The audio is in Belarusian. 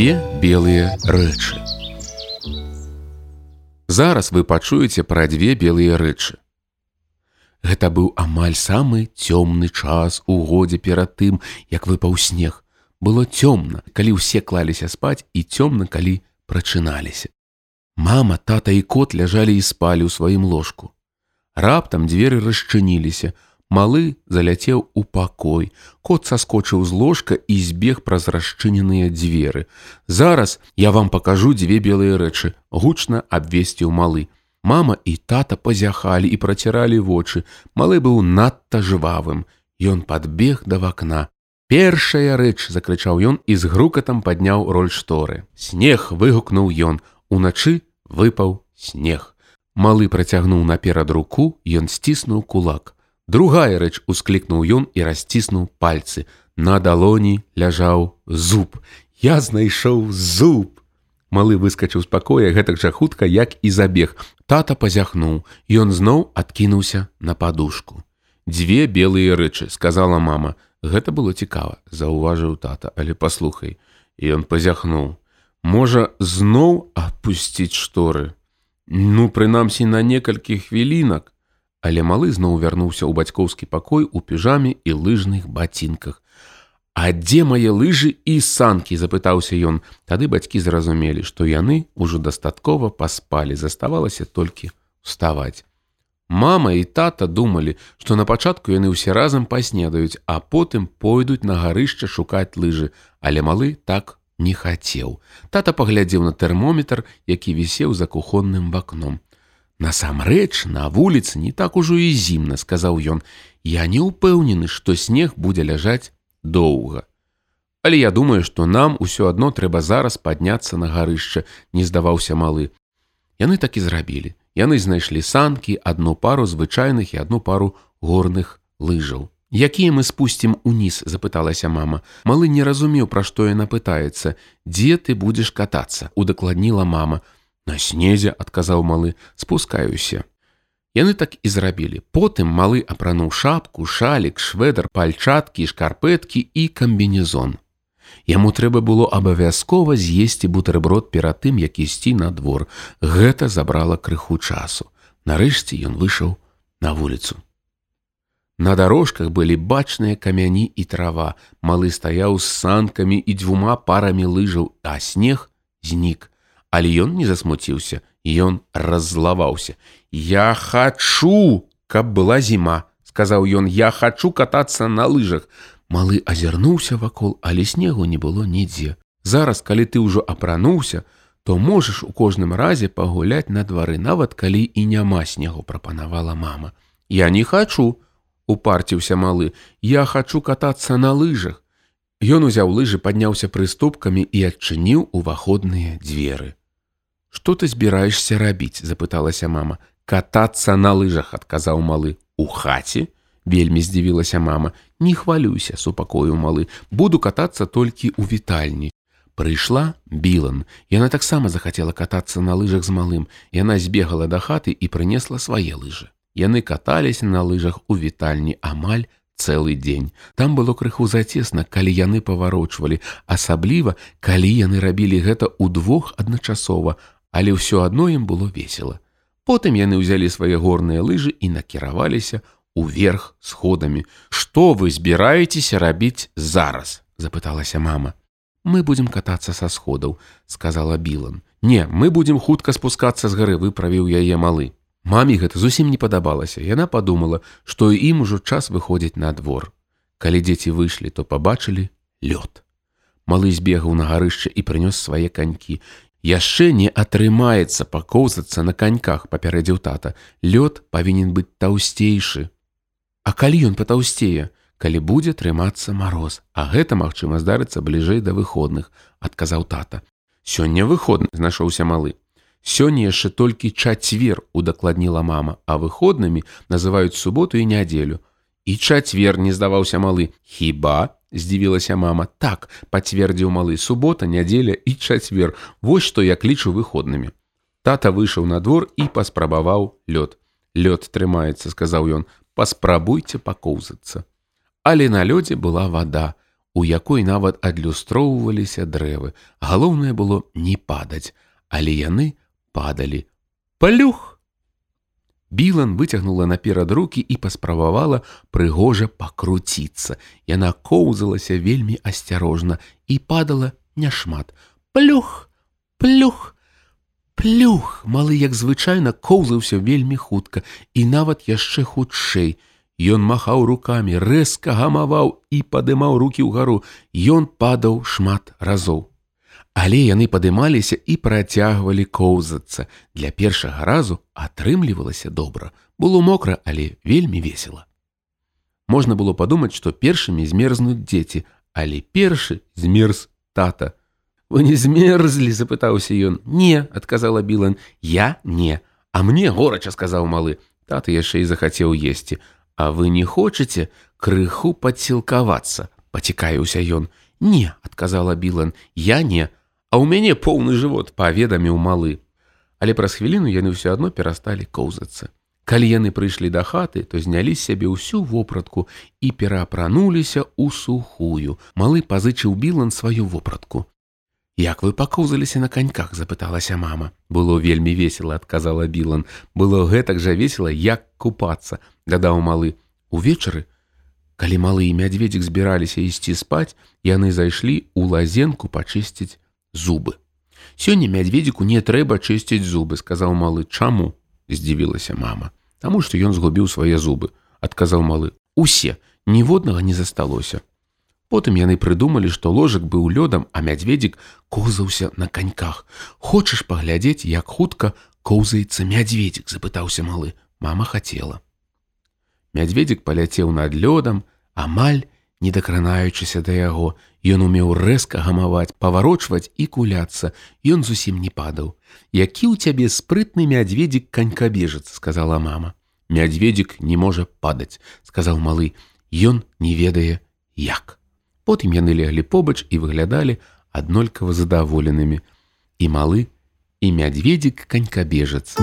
Дзве белыя рэчы. Зараз вы пачуеце пра дзве белыя рэчы. Гэта быў амаль самы цёмны час у годзе перад тым, як выпаў снег. Было цёмна, калі ўсе клаліся спаць і цёмна, калі прачыналіся. Мама, тата і кот ляжалі і спалі ў сваім ложку. Раптам дзверы расчыніліся, Малы заляцеў у пакой. Кот саскочыў з ложка і збег праз расчыненыя дзверы. Зараз я вам пакажу дзве белыя рэчы, гучна абвесціў малы. Мама і тата пазяхалі і праціралі вочы. Малы быў надта жывавым. Ён падбег да вакна. Першая рэч закрычаў ён і з грукатам падняў роль шторы. Снег выгукнуў ён. Уначы выпаў снег. Малы працягнуў наперад руку, ён сціснуў кулак. Другая рэч усклікнуў ён і расціснуў пальцы. На далоні ляжаў зуб. Я знайшоў зуб. Малы выскачыў з пакоя гэтак жа хутка, як і забег. Тата пазяхнуў, ён зноў адкінуўся на падушку. Дзве белыя рэчы, сказала мама. Гэта было цікава, заўважыў тата, але паслухай. І ён пазяхнуў. Можа, зноў апусціць шторы. Ну, прынамсі на некалькі хвілінак, Але малы зноў вярнуўся ў бацькоўскі пакой у піжаме і лыжных бацінках. А дзе мае лыжы і санкі запытаўся ён. Тады бацькі зразумелі, што яны ўжо дастаткова паспалі, заставалася толькі вставаць. Мама і тата думалі, што на пачатку яны ўсе разам паснедаюць, а потым пойдуць на гарышча шукаць лыжы, але малы так не хацеў. Тата паглядзеў на тэрмометр, які вісеў за кухонным вакном. Насамрэч, на вуліцы не так ужо і зімна, сказаў ён. Я не ўпэўнены, што снег будзе ляжаць доўга. Але я думаю, што нам усё адно трэба зараз падняцца на гарышча, не здаваўся малы. Яны так і зрабілі. Яны знайшлі санкі, адну пару звычайных і адну пару горных лыжаў. Якія мы спусцім уніз, запыталася мама. Малы не разумеў, пра што яна пытаецца, дзе ты будзеш катацца, удакладніла мама. На снезе адказаў малы, спускаюся. Яны так і зрабілі. Потым малы апрануў шапку, шалік, шведар, пальчаткі, шкарпэткі і камбінезон. Яму трэба было абавязкова з'есці бутэрброд перад тым, як ісці на двор. Гэта забрала крыху часу. Нарэшце ён выйшаў на вуліцу. На дарожках былі бачныя камяні і трава. Малы стаяў з санкамі і дзвюма парамі лыжаў, а снег знік але ён не засмуціўся ён раззлаваўся. Я хачу каб была зіма сказаў ён я хачу катацца на лыжах малы азірнуўся вакол але снегу не было нідзе. Зараз калі ты ўжо апрануўся то можаш у кожным разе пагуляць на двары нават калі і няма снегу прапанавала мама. Я не хачу упарціўся малы я хачу катацца на лыжах Ён узяў лыжы падняўся прыступкамі і адчыніў уваходныя дзверы Што ты збіраешься рабіць запыталася мама. Катацца на лыжах адказаў малы. У хаце вельмі здзівілася мама. Не хвалюйся супакою малы. Буду катацца толькі ў вітальні прыйшла білан яна таксама захацела катацца на лыжах з малым. Яна збегала да хаты і прынесла свае лыжы яны каталіся на лыжах у вітальні амаль цэлы дзень там было крыху зацесна калі яны паварочвалі асабліва калі яны рабілі гэта ўдвох адначасова але ўсё адно ім было весело. Потым яны ўзялі свае горныя лыжы і накіраваліся уверх сходамі. Што вы збіраецеся рабіць зараз? запыталася мама. Мы будзем катацца са сходаў, сказала Білан. Не, мы будзем хутка спускацца з гары, выправіў яе малы. Мамі гэта зусім не падабалася. Яна падумала, што ім ужо час выходзіць на двор. Калі дзеці выйшлі, то пабачылі лёд. Малы збегаў на гарышча і прынёс свае канькі яшчэ не атрымаецца пакоўзацца на каньках папярэдзіў тата. Лёд павінен быць таўсцейшы а калі ён патаўсцее калі будзе трымацца мароз. А гэта магчыма здарыцца бліжэй да выходных адказаў тата. Сёння выходны знайшоўся малы. Сёння яшчэ толькі чацвер удакладніла мама. А выходнымі называюць суботу і нядзелю і чацвер не здаваўся малы хіба здзівілася мама. Так пацвердзіў малы. Субота нядзеля і чацвер вось што як лічу выходнымі тата выйшаў на двор і паспрабаваў лёд лёд трымаецца сказаў ён паспрабуйце пакоўзацца але на лёдзе была вада у якой нават адлюстроўваліся дрэвы. Галоўнае было не падаць, але яны падалі. Палюх! Білан выцягнула наперад рукі і паспрабавала прыгожа пакруціцца. Яна коўзалася вельмі асцярожна і падала няшмат. Плюх, плюх, плюх, малы, як звычайна коўзаўся вельмі хутка і нават яшчэ хутчэй. Ён махаў рукамі, рэзка гамаваў і падымаў рукі ўгару. Ён падаў шмат разоў. Але яны падымаліся і працягвалі коўзацца. Для першага разу атрымлівалася добра. Было мокра, але вельмі весела. Можна было падумаць, што першымі змерзнуць дзеці, але першы змерз тата. Вы не змерзлі, запытаўся ён. Не, адказала Білан, я не. А мне горача сказаў малы. Тата яшчэ і захацеў есці. А вы не хочаце крыху падсілкавацца, пацікаюся ён. Не, адказала Білан, я не, А ў мяне поўны жывот паведаміў малы. Але праз хвіліну яны ўсё адно перасталі коўзацца. Калі яны прыйшлі да хаты, то знялі сябе ўсю вопратку і пераапрануліся ў сухую. Малы пазычыў білан сваю вопратку. Як вы пакоўзаліся на каньках, запыталася мама. Было вельмі весела, адказала Білан. Было гэтак жа весела, як купацца, дадаў малы. Увечары, калі малы і мядзведзік збіраліся ісці спаць, яны зайшлі ў лазенку пачысціць зубы. Сёння мядзведзіку не трэба чысціць зубы, сказаў малы, чаму здзівілася мама. Таму што ён згубіў свае зубы, адказаў малы. Усе ніводнага не засталося. Потым яны прыдумалі, што ложак быў лёдам, а мядзведзік коўзаўся на каньках. Хочаш паглядзець, як хутка коўзаецца мядзведзік, запытаўся малы. Мама хацела. Мядзведзік паляцеў над лёдам, амаль не дакранаючыся да яго, Ён умеў рэзка гамаваць, паварочваць і куляцца. Ён зусім не падаў. Які ў цябе спрытны мядзведзік канькабежац, сказала мама. Мядзведзік не можа падаць, сказаў малы. Ён не ведае як. Потым яны леглі побач і выглядалі аднолькава задаволенымі. І малы, і мядзведзік канькабежац.